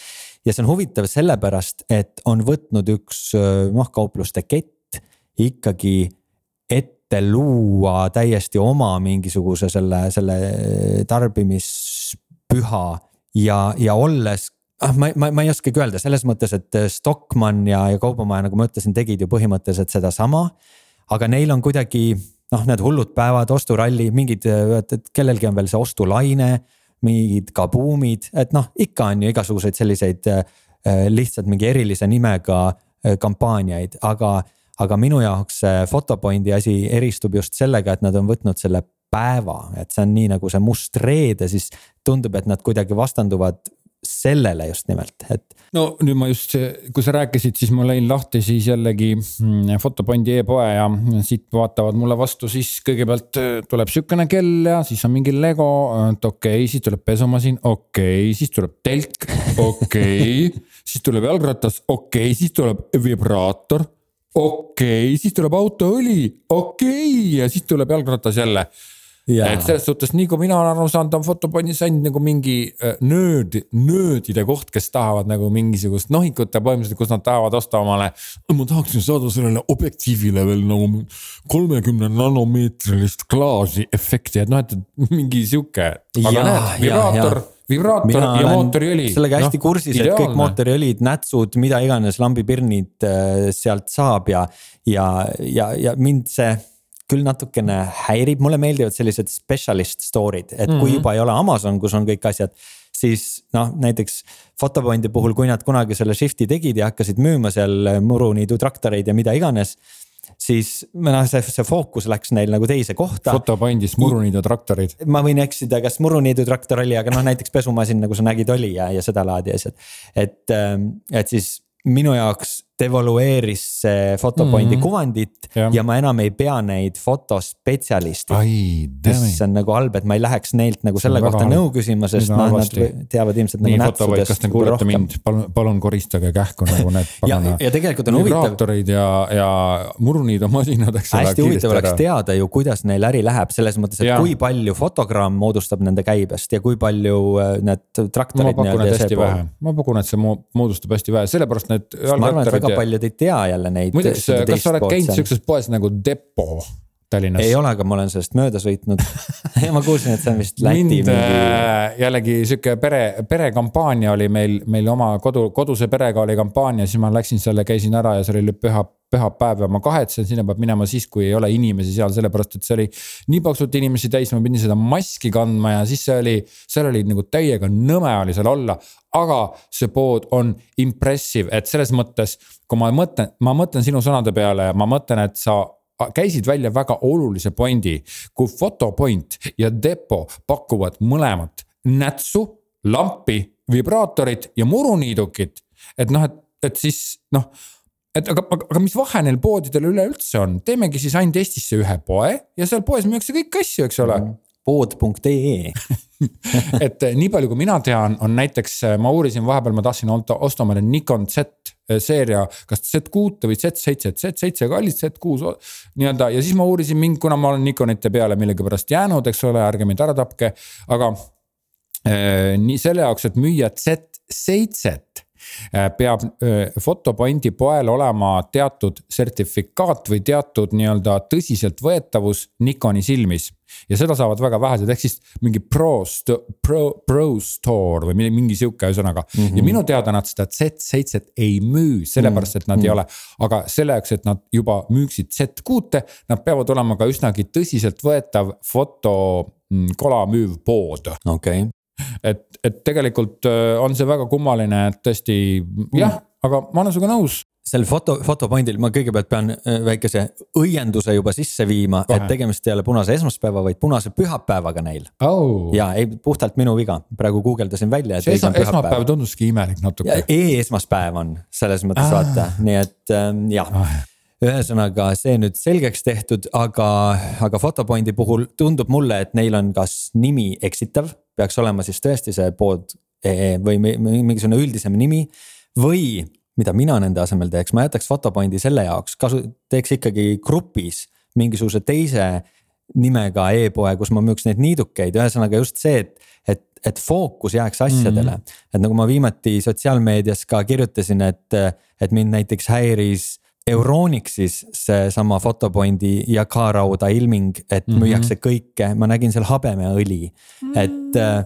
ja see on huvitav sellepärast, et on võtnud üks noh, kaupluste kett ikkagi ette luua täiesti oma mingisuguse selle, selle tarbimispüha ja, ja olles ah, ma, ma, ma ei oskagi öelda selles mõttes, et Stockmann ja, ja Kaubamaja, nagu ma ütlesin, tegid ju põhimõtteliselt sedasama. aga neil on kuidagi noh, need hullud päevad, osturalli, mingid, et kellelgi on veel see ostulaine, mingid kabuumid, et noh, ikka on ju igasuguseid selliseid äh, lihtsalt mingi erilise nimega äh, kampaaniaid, aga, aga minu jaoks see Fotopointi asi eristub just sellega, et nad on võtnud selle päeva, et see on nii nagu see must reede, siis tundub, et nad kuidagi vastanduvad sellele just nimelt, et. no nüüd ma just, kui sa rääkisid, siis ma lõin lahti siis jällegi mm, Fotopondi e-poe ja siit vaatavad mulle vastu siis kõigepealt äh, tuleb sihukene kell ja siis on mingi Lego, et okei okay,, siis tuleb pesumasin, okei okay,, siis tuleb telk, okei okay, [laughs] siis tuleb jalgratas, okei okay,, siis tuleb vibraator okei okay,, siis tuleb autoõli, okei okay, ja siis tuleb jalgratas jälle et selles suhtes, nii kui mina olen aru saanud, on Fotoponis ainult nagu mingi äh, nööd, nöödide koht, kes tahavad nagu mingisugust nohikut ja põhimõtteliselt, kus nad tahavad osta omale. ma tahaksin saada sellele objektiivile veel nagu kolmekümne nanomeetrilist klaasi efekti, et noh, et mingi sihuke. aga näed, vibraator vibraator Mina ja mootoriõli. sellega hästi no, kursis, et kõik mootoriõlid, nätsud, mida iganes lambipirnid äh, sealt saab ja, ja, ja, ja mind see küll natukene häirib, mulle meeldivad sellised specialist story'd, et kui mm -hmm. juba ei ole Amazon, kus on kõik asjad siis noh, näiteks Photopointi puhul, kui nad kunagi selle shift'i tegid ja hakkasid müüma seal muruniidu traktoreid ja mida iganes siis noh, see, see fookus läks neil nagu teise kohta. Fotopandis muruniidu traktorid. ma võin eksida, kas muruniidu traktor oli, aga noh, näiteks pesumasin, nagu sa nägid, oli ja, ja sedalaadi asjad. et, ähm, et siis minu jaoks devalueeris see fotopointi mm -hmm. kuvandit ja. ja ma enam ei pea neid fotospetsialistid. mis on nagu halb, et ma ei läheks neilt nagu selle kohta halb. nõu küsima, sest noh, nad teavad ilmselt nagu nätsudest. kas te kuulete mind, palun, palun koristage kähku nagu need pagana. ja tegelikult on huvitav. ja, ja muruniidumasinad, eks ole. hästi huvitav oleks teada ju, kuidas neil äri läheb, selles mõttes, et ja. kui palju fotogramm moodustab nende käibest ja kui palju äh, need traktorid. ma pakun, et hästi vähe, ma pakun, et see moodustab hästi vähe, sellepärast need. et väga väga paljud ei tea jälle neid. muideks, kas sa oled käinud sihukeses poes nagu Depo? Tallinnas. ei ole, aga ma olen sellest mööda sõitnud [laughs] ma kuulsin, et see on vist Läti mingi. Äh, jällegi sihuke pere, perekampaania oli meil, meil oma kodu, koduse perega oli kampaania, siis ma läksin selle, käisin ära ja see oli püha, pühapäev ja ma kahetsen, sinna peab minema siis, kui ei ole inimesi seal, sellepärast et see oli nii paksult inimesi täis, ma pidin seda maski kandma ja siis see oli, seal oli nagu täiega nõme oli seal olla. aga see pood on impressive, et selles mõttes, kui ma mõtlen, ma mõtlen sinu sõnade peale ja ma mõtlen, et sa käisid välja väga olulise pointi, kui Photopoint ja Depo pakuvad mõlemat nätsu, lampi, vibraatorit ja muruniidukit. et noh, et, et siis noh, et aga, aga, aga mis vahe neil poodidel üleüldse on, teemegi siis ainult Eestisse ühe poe ja seal poes müüakse kõiki asju, eks ole. Mm pood.ee [laughs] et nii palju, kui mina tean, on näiteks, ma uurisin vahepeal, ma tahtsin osta omale Nikon Z Eh, seeria, kas Z6-e või Z7, Z7 kallis, Z6 nii-öelda ja siis ma uurisin mind, kuna ma olen Nikonite peale millegipärast jäänud, eks ole, ärge mind ära tapke, aga eh, nii selle jaoks, et müüa Z7-t Äh, peab fotopointi poel olema teatud sertifikaat või teatud nii-öelda tõsiseltvõetavus Nikoni silmis. ja seda saavad väga vähesed, ehk siis mingi pro, pro, pro store või mingi sihuke ühesõnaga mm. -hmm. ja minu teada nad seda Z7-t ei müü, sellepärast et nad mm -hmm. ei ole, aga selle jaoks, et nad juba müüksid Z6-e, nad peavad olema ka üsnagi tõsiseltvõetav fotokola mm, müüv pood. okei okay et, et tegelikult äh, on see väga kummaline, et tõesti jah, aga ma olen sinuga nõus. Sel foto, fotopointil ma kõigepealt pean äh, väikese õienduse juba sisse viima, et tegemist ei ole punase esmaspäeva, vaid punase pühapäevaga neil. Oh.. ja ei, puhtalt minu viga, praegu guugeldasin välja. see esa, esmaspäev tunduski imelik natuke. E-esmaspäev on selles mõttes ah. vaata, nii et ähm, jah. Ah ühesõnaga see nüüd selgeks tehtud, aga, aga Photopointi puhul tundub mulle, et neil on kas nimi eksitav peaks olema siis tõesti see pood või mingisugune üldisem nimi. või mida mina nende asemel teeks, ma jätaks Photopointi selle jaoks, kasu-, teeks ikkagi grupis mingisuguse teise nimega e-poe, kus ma müüks neid niidukeid, ühesõnaga just see, et, et, et fookus jääks asjadele mm. -hmm. et nagu ma viimati sotsiaalmeedias ka kirjutasin, et, et mind näiteks häiris Euronixis seesama Photopointi ja K-rauda ilming, et mm -hmm. müüakse kõike, ma nägin seal habemeõli mm, -hmm. et äh,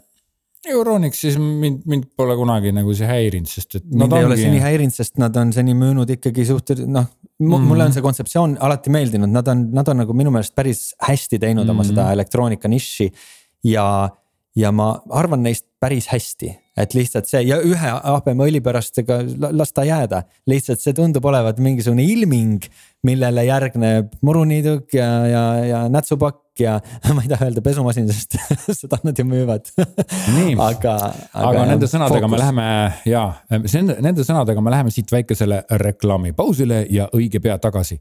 Euronixis mind, mind pole kunagi nagu see häirinud, sest et. mind ei ole see nii häirinud, sest nad on seni müünud ikkagi suhteliselt noh mm, -hmm. mulle on see kontseptsioon alati meeldinud, nad on, nad on nagu minu meelest päris hästi teinud mm -hmm. oma seda mhm. elektroonika nišši. ja, ja ma arvan neist päris hästi, et lihtsalt see ja ühe habemeõli pärast, ega las ta jääda, lihtsalt see tundub olevat mingisugune ilming, millele järgneb muruniiduk ja, ja, ja nätsupakk ja [laughs] ma ei taha öelda pesumasin, sest [laughs] seda nad ju müüvad. Aga, aga, aga nende sõnadega fookus. me läheme ja nende, nende sõnadega me läheme siit väikesele reklaamipausile ja õige pea tagasi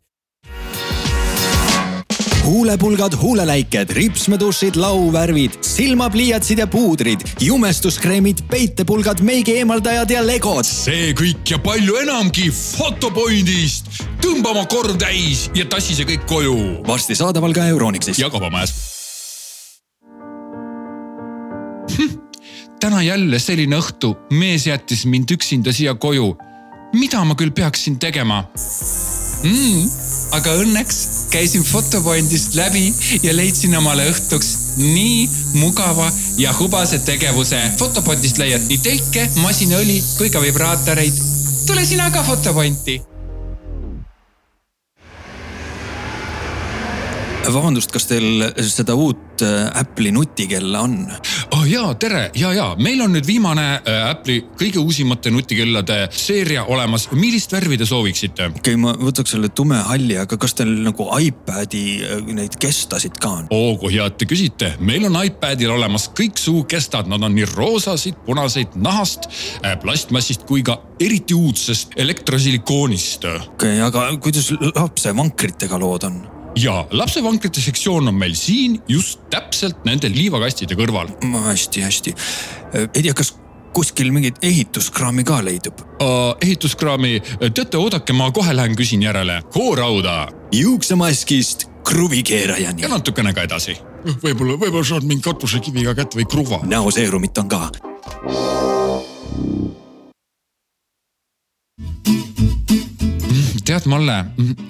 huulepulgad, huuleläiked, ripsmedušid, lauvärvid, silmapliiatsid ja puudrid, jumestuskreemid, peitepulgad, meigi eemaldajad ja legod. see kõik ja palju enamgi Fotopointist. tõmba oma korv täis ja tassi see kõik koju. varsti saadaval ka Euronixis. ja kaubamajas hm,. täna jälle selline õhtu, mees jättis mind üksinda siia koju. mida ma küll peaksin tegema mm.? aga õnneks käisin Fotopointist läbi ja leidsin omale õhtuks nii mugava ja hubase tegevuse. Fotopointist leiad nii telke, masinaõli kui ka vibraatoreid. tule sina ka Fotopointi vabandust, kas teil seda uut äh, Apple'i nutikella on? oh jaa, tere ja, ja meil on nüüd viimane äh, Apple'i kõige uusimate nutikellade seeria olemas. millist värvi te sooviksite? okei okay,, ma võtaks selle tumehalli, aga kas teil nagu iPad'i äh, neid kestasid ka on? oo, kui hea, et te küsite, meil on iPadil olemas kõiksugu kestad, nad on nii roosasid, punaseid, nahast, plastmassist kui ka eriti uudsest elektrosilikoonist okei okay,, aga kuidas lapse vankritega lood on? Ja lapsevankrite sektsioon on meil siin just täpselt nende liivakastide kõrval. hästi-hästi. ei tea, kas kuskil mingit ehituskraami ka leidub? ehituskraami, teate, oodake, ma kohe lähen küsin järele. koorauda juuksemaskist kruvikeerajani ja. natukene ka edasi. võib-olla, võib-olla saad mind katusekiviga kätte või kruva. näoseerumit on ka. tead, Malle,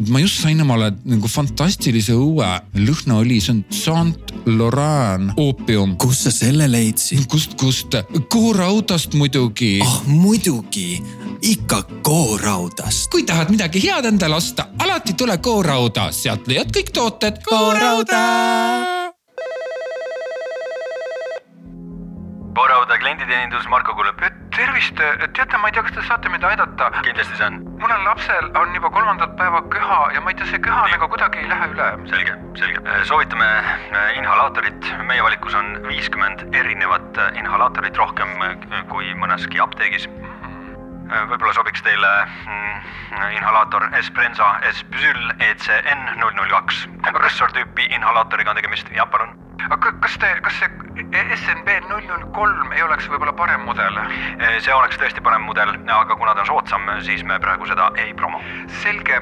ma just sain omale nagu fantastilise uue lõhnaõli, see on Saint Laurent oopium. kus sa selle leidsid? kust, kust? koorautast muidugi. ah muidugi, ikka kooraudast. kui tahad midagi head endale osta, alati tule Koorauda, sealt leiad kõik tooted. Koorauda. Klienditeenindus Marko kuuleb. tervist, teate, ma ei tea, kas te saate mind aidata. kindlasti saan. mul on lapsel on juba kolmandat päeva köha ja ma ei tea, see köha nagu kuidagi ei lähe üle. selge, selge. soovitame äh, inhalaatorit, meie valikus on viiskümmend erinevat äh, inhalaatorit rohkem äh, kui mõneski apteegis. võib-olla sobiks teile mm, inhalaator Esprenza Espyl ECN null null kaks. kompressortüüpi inhalaatoriga on tegemist, jah palun. Aga kas te, kas see SNB null null kolm ei oleks võib-olla parem mudel? see oleks tõesti parem mudel, aga kuna ta on soodsam, siis me praegu seda ei promo. selge,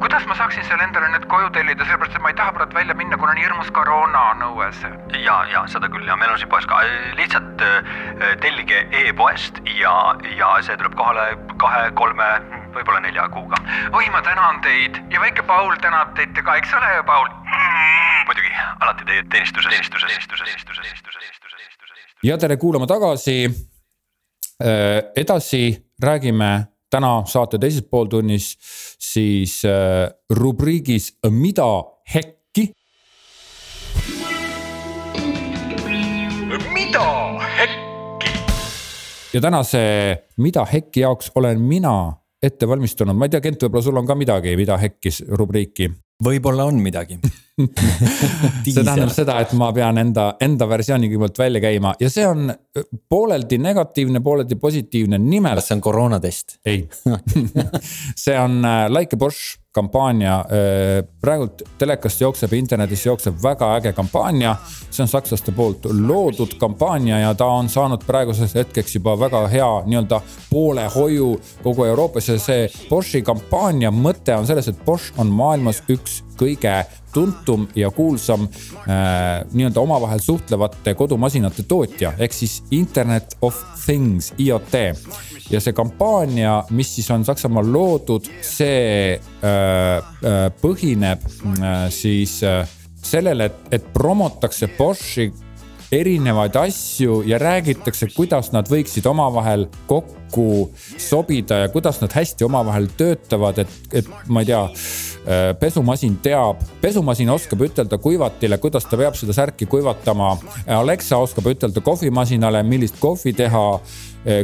kuidas ma saaksin selle endale nüüd koju tellida, sellepärast et ma ei taha praegu välja minna, kuna on hirmus koroona on õues. ja, ja seda küll ja meil on siin poes ka, lihtsalt äh, tellige e-poest ja, ja see tuleb kohale kahe-kolme, võib-olla nelja kuuga. oi, ma tänan teid ja väike Paul tänab teid ka, eks ole, Paul? muidugi, alati teie teenistuses, teenistuses, teenistuses, teenistuses, teenistuses, teenistuses, teenistuses. ja tere kuulama tagasi. edasi räägime täna saate teises pooltunnis siis äh, rubriigis Mida hekki. mida hekki? ja tänase Mida hekki jaoks olen mina ette valmistunud, ma ei tea, Kent, võib-olla sul on ka midagi, Mida hekkis rubriiki võib-olla on midagi. [laughs] [laughs] see tähendab seda, et ma pean enda, enda versiooni kõigepealt välja käima ja see on pooleldi negatiivne, pooleldi positiivne, nimelt kas see on koroonatest? ei, [laughs] see on äh, Like a Bosch kampaania. praegult telekast jookseb, internetis jookseb väga äge kampaania. see on sakslaste poolt loodud kampaania ja ta on saanud praeguseks hetkeks juba väga hea nii-öelda poolehoiu kogu Euroopas ja see Boschi kampaania mõte on selles, et Bosch on maailmas üks kõige tuntum ja kuulsam äh, nii-öelda omavahel suhtlevate kodumasinate tootja ehk siis Internet of Things, IoT. ja see kampaania, mis siis on Saksamaal loodud, see äh, äh, põhineb äh, siis äh, sellele, et, et promotakse Boschi erinevaid asju ja räägitakse, kuidas nad võiksid omavahel kokku sobida ja kuidas nad hästi omavahel töötavad, et, et ma ei tea äh, pesumasin teab, pesumasin oskab ütelda kuivatile, kuidas ta peab seda särki kuivatama. Alexa oskab ütelda kohvimasinale, millist kohvi teha.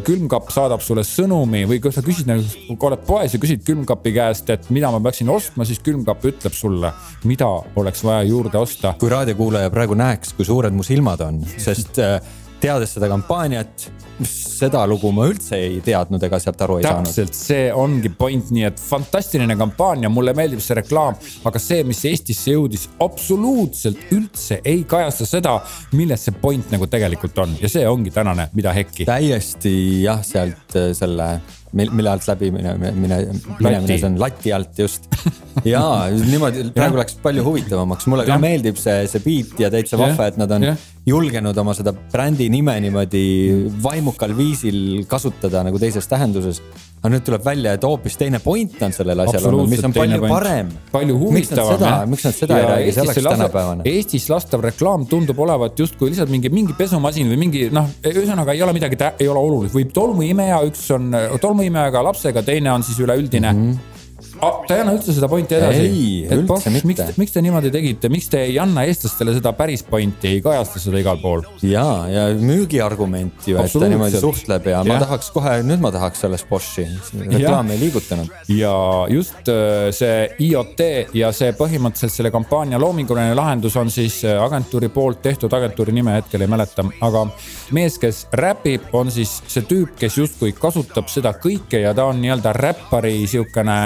külmkapp saadab sulle sõnumi või kui sa küsid, kui oled poes ja küsid külmkapi käest, et mida ma peaksin ostma, siis külmkapp ütleb sulle, mida oleks vaja juurde osta. kui raadiokuulaja praegu näeks, kui suured mu silmad on, sest äh, teades seda kampaaniat, seda lugu ma üldse ei teadnud ega sealt aru ei saanud. täpselt, see ongi point, nii et fantastiline kampaania, mulle meeldib see reklaam, aga see, mis Eestisse jõudis, absoluutselt üldse ei kajasta seda, milles see point nagu tegelikult on ja see ongi tänane Mida hekki. täiesti jah, sealt äh, selle, mille alt läbi mine, mine, minemine, see on lati alt just. ja niimoodi praegu läks palju huvitavamaks, mulle ka Jah. meeldib see, see beat ja täitsa vahva, et nad on Jah. julgenud oma seda brändi nime niimoodi vaimukal viisil kasutada nagu teises tähenduses. Aga nüüd tuleb välja, et hoopis teine point on sellel asjal olnud, mis on palju point. parem. palju huvitavam miks nad seda ei räägi, see oleks tänapäevane. Eestis lastav reklaam tundub olevat justkui lihtsalt mingi, mingi pesumasin või mingi noh, ühesõnaga ei ole midagi, ei ole olulist, võib tolmuimeja, üks on tolmuimejaga lapsega, teine on siis üleüldine mm. -hmm ta ei anna üldse seda pointi edasi. Ei, üldse mitte. miks, miks te niimoodi tegite, miks te ei anna eestlastele seda päris pointi, ei kajasta seda igal pool? ja, ja müügiargument ju, et ta niimoodi suhtleb ja, ja ma tahaks kohe, nüüd ma tahaks sellest Boschi, reklaami ei liigutanud. ja just äh, see IoT ja see põhimõtteliselt selle kampaania loominguline lahendus on siis äh, agentuuri poolt tehtud, agentuuri nime hetkel ei mäleta, aga mees, kes räpib, on siis see tüüp, kes justkui kasutab seda kõike ja ta on nii-öelda räppari sihukene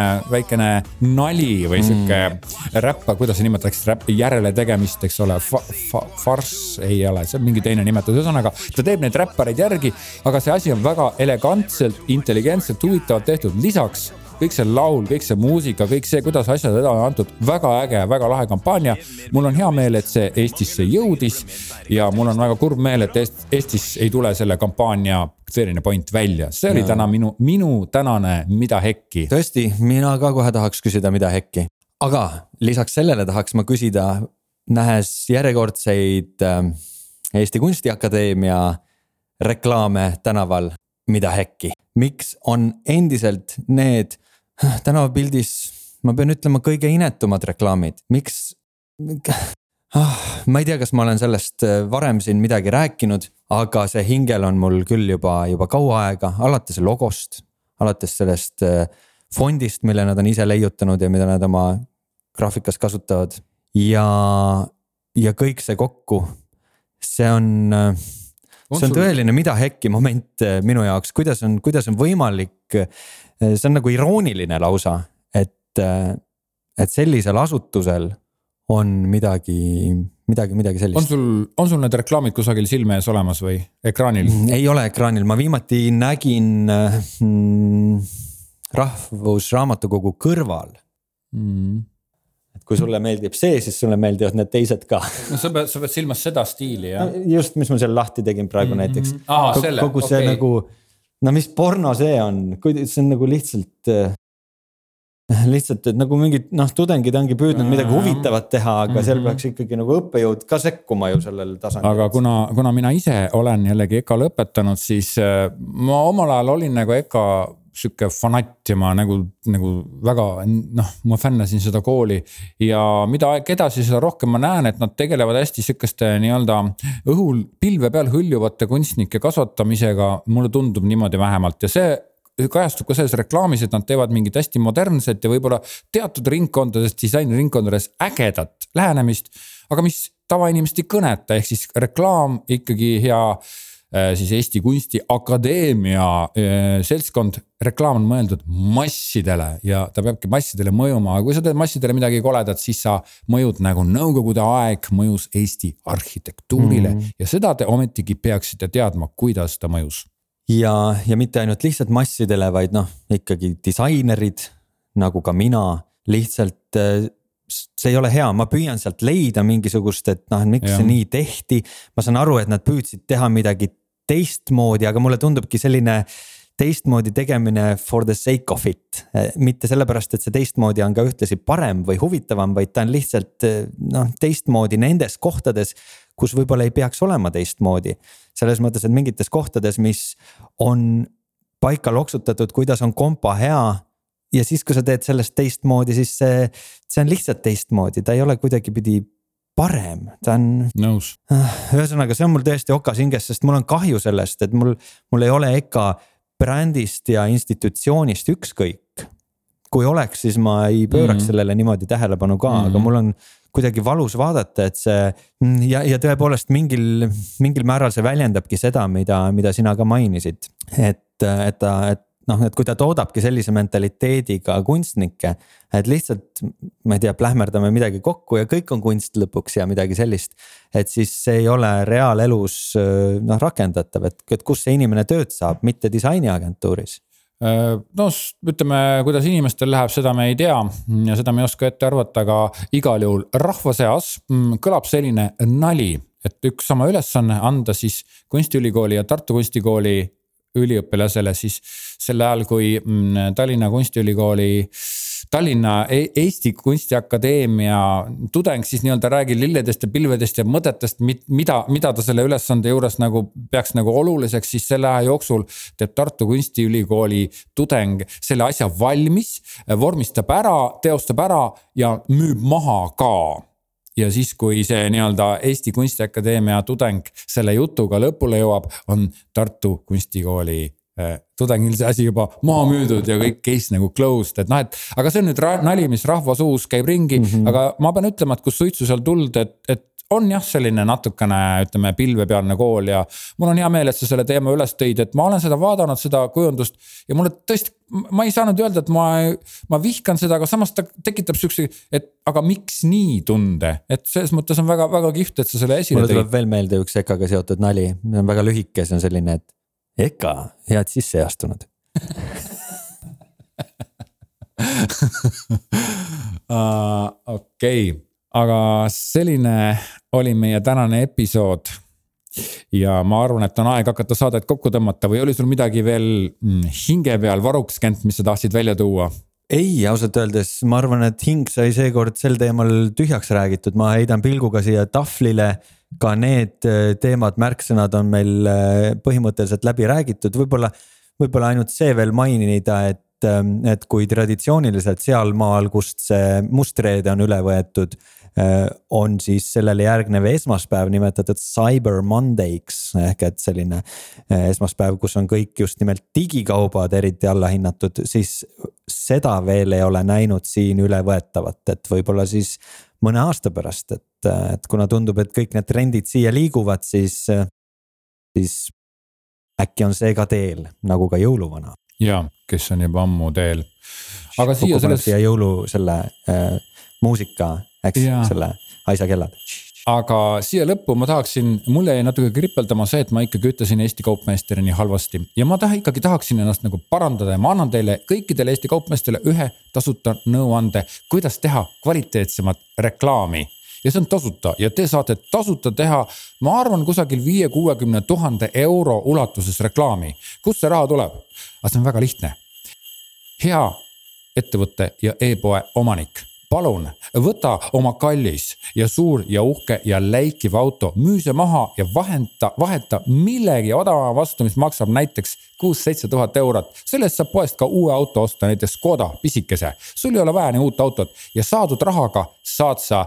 väikene nali või sihuke mm. räppar, kuidas see nimetatakse, räppi järeletegemist, eks ole fa,. Fa, farss ei ole, see on mingi teine nimetus, ühesõnaga ta teeb neid räppareid järgi, aga see asi on väga elegantselt, intelligentselt, huvitavalt tehtud, lisaks kõik see laul, kõik see muusika, kõik see, kuidas asjad edasi on antud, väga äge, väga lahe kampaania. mul on hea meel, et see Eestisse jõudis ja mul on väga kurb meel, et Eestis ei tule selle kampaania selline point välja, see oli ja. täna minu, minu tänane Mida hekki. tõesti, mina ka kohe tahaks küsida Mida hekki, aga lisaks sellele tahaks ma küsida, nähes järjekordseid äh, Eesti Kunstiakadeemia reklaame tänaval, mida hekki, miks on endiselt need [sighs] tänavapildis, ma pean ütlema, kõige inetumad reklaamid, miks [sighs] ah,? ma ei tea, kas ma olen sellest äh, varem siin midagi rääkinud, aga see hingel on mul küll juba, juba kaua aega, alates logost, alates sellest äh, fondist, mille nad on ise leiutanud ja mida nad oma graafikas kasutavad. ja, ja kõik see kokku, see on äh, see on tõeline mida hekki moment minu jaoks, kuidas on, kuidas on võimalik. Äh, see on nagu irooniline lausa, et, äh, et sellisel asutusel on midagi, midagi, midagi sellist. on sul, on sul need reklaamid kusagil silme ees olemas või ekraanil? Mm, ei ole ekraanil, ma viimati nägin mm, Rahvusraamatukogu kõrval mm et kui sulle meeldib see, siis sulle meeldivad need teised ka. no sa pead, sa pead silmas seda stiili jah no,? just, mis ma seal lahti tegin praegu mm -hmm. näiteks kogu see okay. nagu, no mis porno see on, kui see on nagu lihtsalt äh, [laughs] lihtsalt, et nagu mingid noh, tudengid ongi püüdnud midagi huvitavat teha, aga mm -hmm. seal mhm. peaks ikkagi nagu õppejõud ka sekkuma ju sellel tasandil. aga kuna, kuna mina ise olen jällegi EKA lõpetanud, siis äh, ma omal ajal olin nagu EKA sihuke fanatt ja ma nagu, nagu väga noh, ma fännasin seda kooli. ja mida aeg edasi, seda rohkem ma näen, et nad tegelevad hästi sihukeste nii-öelda õhul pilve peal hõljuvate kunstnike kasvatamisega. mulle tundub niimoodi vähemalt ja see kajastub ka selles reklaamis, et nad teevad mingit hästi modernset ja võib-olla teatud ringkondades, disainiringkondades ägedat lähenemist. aga mis tavainimest ei kõneta, ehk siis reklaam ikkagi hea siis Eesti Kunstiakadeemia äh, seltskond, reklaam on mõeldud massidele ja ta peabki massidele mõjuma, aga kui sa teed massidele midagi koledat, siis sa mõjud nagu nõukogude aeg mõjus Eesti arhitektuurile mm. ja seda te ometigi peaksite teadma, kuidas ta mõjus. ja, ja mitte ainult lihtsalt massidele, vaid noh, ikkagi disainerid nagu ka mina lihtsalt äh, see ei ole hea, ma püüan sealt leida mingisugust, et noh, miks ja. see nii tehti. ma saan aru, et nad püüdsid teha midagi teistmoodi, aga mulle tundubki selline teistmoodi tegemine for the sake of it. mitte sellepärast, et see teistmoodi on ka ühtlasi parem või huvitavam, vaid ta on lihtsalt noh, teistmoodi nendes kohtades, kus võib-olla ei peaks olema teistmoodi. selles mõttes, et mingites kohtades, mis on paika loksutatud, kuidas on kompa hea ja siis, kui sa teed sellest teistmoodi, siis see, see on lihtsalt teistmoodi, ta ei ole kuidagipidi parem, ta on. nõus. Ah, ühesõnaga, see on mul tõesti okas hinges, sest mul on kahju sellest, et mul, mul ei ole EKA brändist ja institutsioonist ükskõik. kui oleks, siis ma ei pööraks mm -hmm. sellele niimoodi tähelepanu ka mm, -hmm. aga mul on kuidagi valus vaadata, et see ja, ja tõepoolest mingil, mingil määral see väljendabki seda, mida, mida sina ka mainisid. et, et ta, et noh, et kui ta toodabki sellise mentaliteediga kunstnikke, et lihtsalt ma ei tea, plähmerdame midagi kokku ja kõik on kunst lõpuks ja midagi sellist. et siis see ei ole reaalelus noh rakendatav, et, et kus see inimene tööd saab, mitte disainiagentuuris äh, no ütleme, kuidas inimestel läheb, seda me ei tea ja seda me ei oska ette arvata, aga igal juhul rahva seas mm, kõlab selline nali, et üks sama ülesanne anda siis kunstiülikooli ja Tartu Kunstikooli üliõpilasele siis sel ajal, kui mm, Tallinna Kunstiülikooli Tallinna e Eesti Kunstiakadeemia tudeng siis nii-öelda räägib lilledest ja pilvedest ja mõtetest, mida, mida ta selle ülesande juures nagu peaks nagu oluliseks, siis selle aja jooksul teeb Tartu Kunstiülikooli tudeng selle asja valmis, vormistab ära, teostab ära ja müüb maha ka ja siis, kui see nii-öelda Eesti Kunstiakadeemia tudeng selle jutuga lõpule jõuab, on Tartu Kunstikooli eh, tudengil see asi juba maha müüdud ja kõik case nagu closed, et noh, et aga see on nüüd nali, mis rahva suus käib ringi mm, -hmm. aga ma pean ütlema, et kus suitsu seal tuld, et, et on jah, selline natukene, ütleme pilvepealne kool ja mul on hea meel, et sa selle teema üles tõid, et ma olen seda vaadanud, seda kujundust ja mulle tõesti, ma ei saanud öelda, et ma, ma vihkan seda, aga samas ta tekitab siukse, et aga miks nii tunde, et selles mõttes on väga-väga kihvt, et sa selle esile tõid. mulle tuleb veel meelde üks EKA-ga seotud nali, see on väga lühike, see on selline, et EKA, head sisse ei astunud [laughs] okei aga selline oli meie tänane episood. ja ma arvan, et on aeg hakata saadet kokku tõmmata või oli sul midagi veel mm, hinge peal varuks, Kent, mis sa tahtsid välja tuua? ei, ausalt öeldes ma arvan, et hing sai seekord sel teemal tühjaks räägitud, ma heidan pilguga siia tahvlile. ka need äh, teemad, märksõnad on meil äh, põhimõtteliselt läbi räägitud, võib-olla, võib-olla ainult see veel mainida, et ähm, et kui traditsiooniliselt sealmaal, kust see mustreede on üle võetud on siis sellele järgnev esmaspäev nimetatud Cyber Monday'ks ehk et selline äh, esmaspäev, kus on kõik just nimelt digikaubad eriti allahinnatud, siis seda veel ei ole näinud siin ülevõetavat, et võib-olla siis mõne aasta pärast, et, et kuna tundub, et kõik need trendid siia liiguvad, siis, siis äkki on see ka teel, nagu ka jõuluvana. ja, kes on juba ammu teel. aga siia selles. siia jõulu selle äh, muusika eks, selle asja kellad aga siia lõppu ma tahaksin, mulle jäi natuke kripeldama see, et ma ikkagi ütlesin Eesti kaupmeestele nii halvasti ja ma taha, ikkagi tahaksin ennast nagu parandada ja ma annan teile kõikidele Eesti kaupmeestele ühe tasuta nõuande, kuidas teha kvaliteetsemat reklaami ja see on tasuta ja te saate tasuta teha, ma arvan, kusagil viie, kuuekümne tuhande euro ulatuses reklaami. kust see raha tuleb? aga see on väga lihtne. hea ettevõte ja e-poe omanik palun võta oma kallis ja suur ja uhke ja läikiv auto, müü see maha ja vahenda, vaheta millegi odavama vastu, mis maksab näiteks kuus-seitse tuhat eurot. selle eest saab poest ka uue auto osta, näiteks Škoda pisikese. sul ei ole vaja nii uut autot ja saadud rahaga saad sa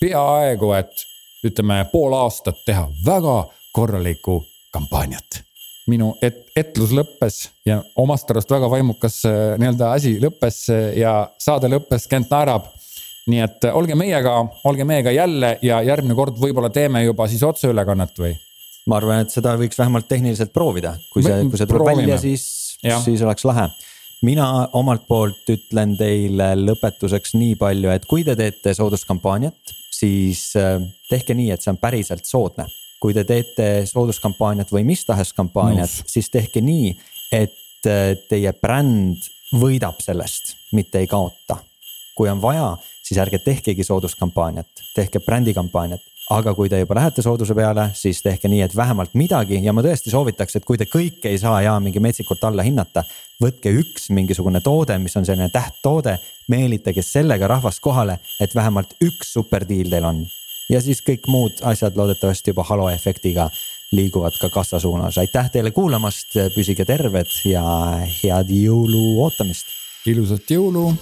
peaaegu, et ütleme pool aastat teha väga korralikku kampaaniat minu et-, etlus lõppes ja omast arust väga vaimukas äh, nii-öelda asi lõppes äh, ja saade lõppes, Kent naerab. nii et äh, olge meiega, olge meiega jälle ja järgmine kord võib-olla teeme juba siis otseülekannet või? ma arvan, et seda võiks vähemalt tehniliselt proovida, kui see, kui see tuleb Proovime. välja, siis, siis oleks lahe mina omalt poolt ütlen teile lõpetuseks nii palju, et kui te teete sooduskampaaniat, siis tehke nii, et see on päriselt soodne kui te teete sooduskampaaniat või mis tahes kampaaniat, siis tehke nii, et äh, teie bränd võidab sellest, mitte ei kaota. kui on vaja, siis ärge tehkegi sooduskampaaniat, tehke brändikampaaniat aga kui te juba lähete sooduse peale, siis tehke nii, et vähemalt midagi ja ma tõesti soovitaks, et kui te kõike ei saa ja mingi metsikult alla hinnata. võtke üks mingisugune toode, mis on selline tähttoode, meelitage sellega rahvast kohale, et vähemalt üks superdiil teil on ja siis kõik muud asjad loodetavasti juba halo efektiga liiguvad ka kassa suunas. aitäh teile kuulamast, püsige terved ja head jõulu ootamist. ilusat jõulu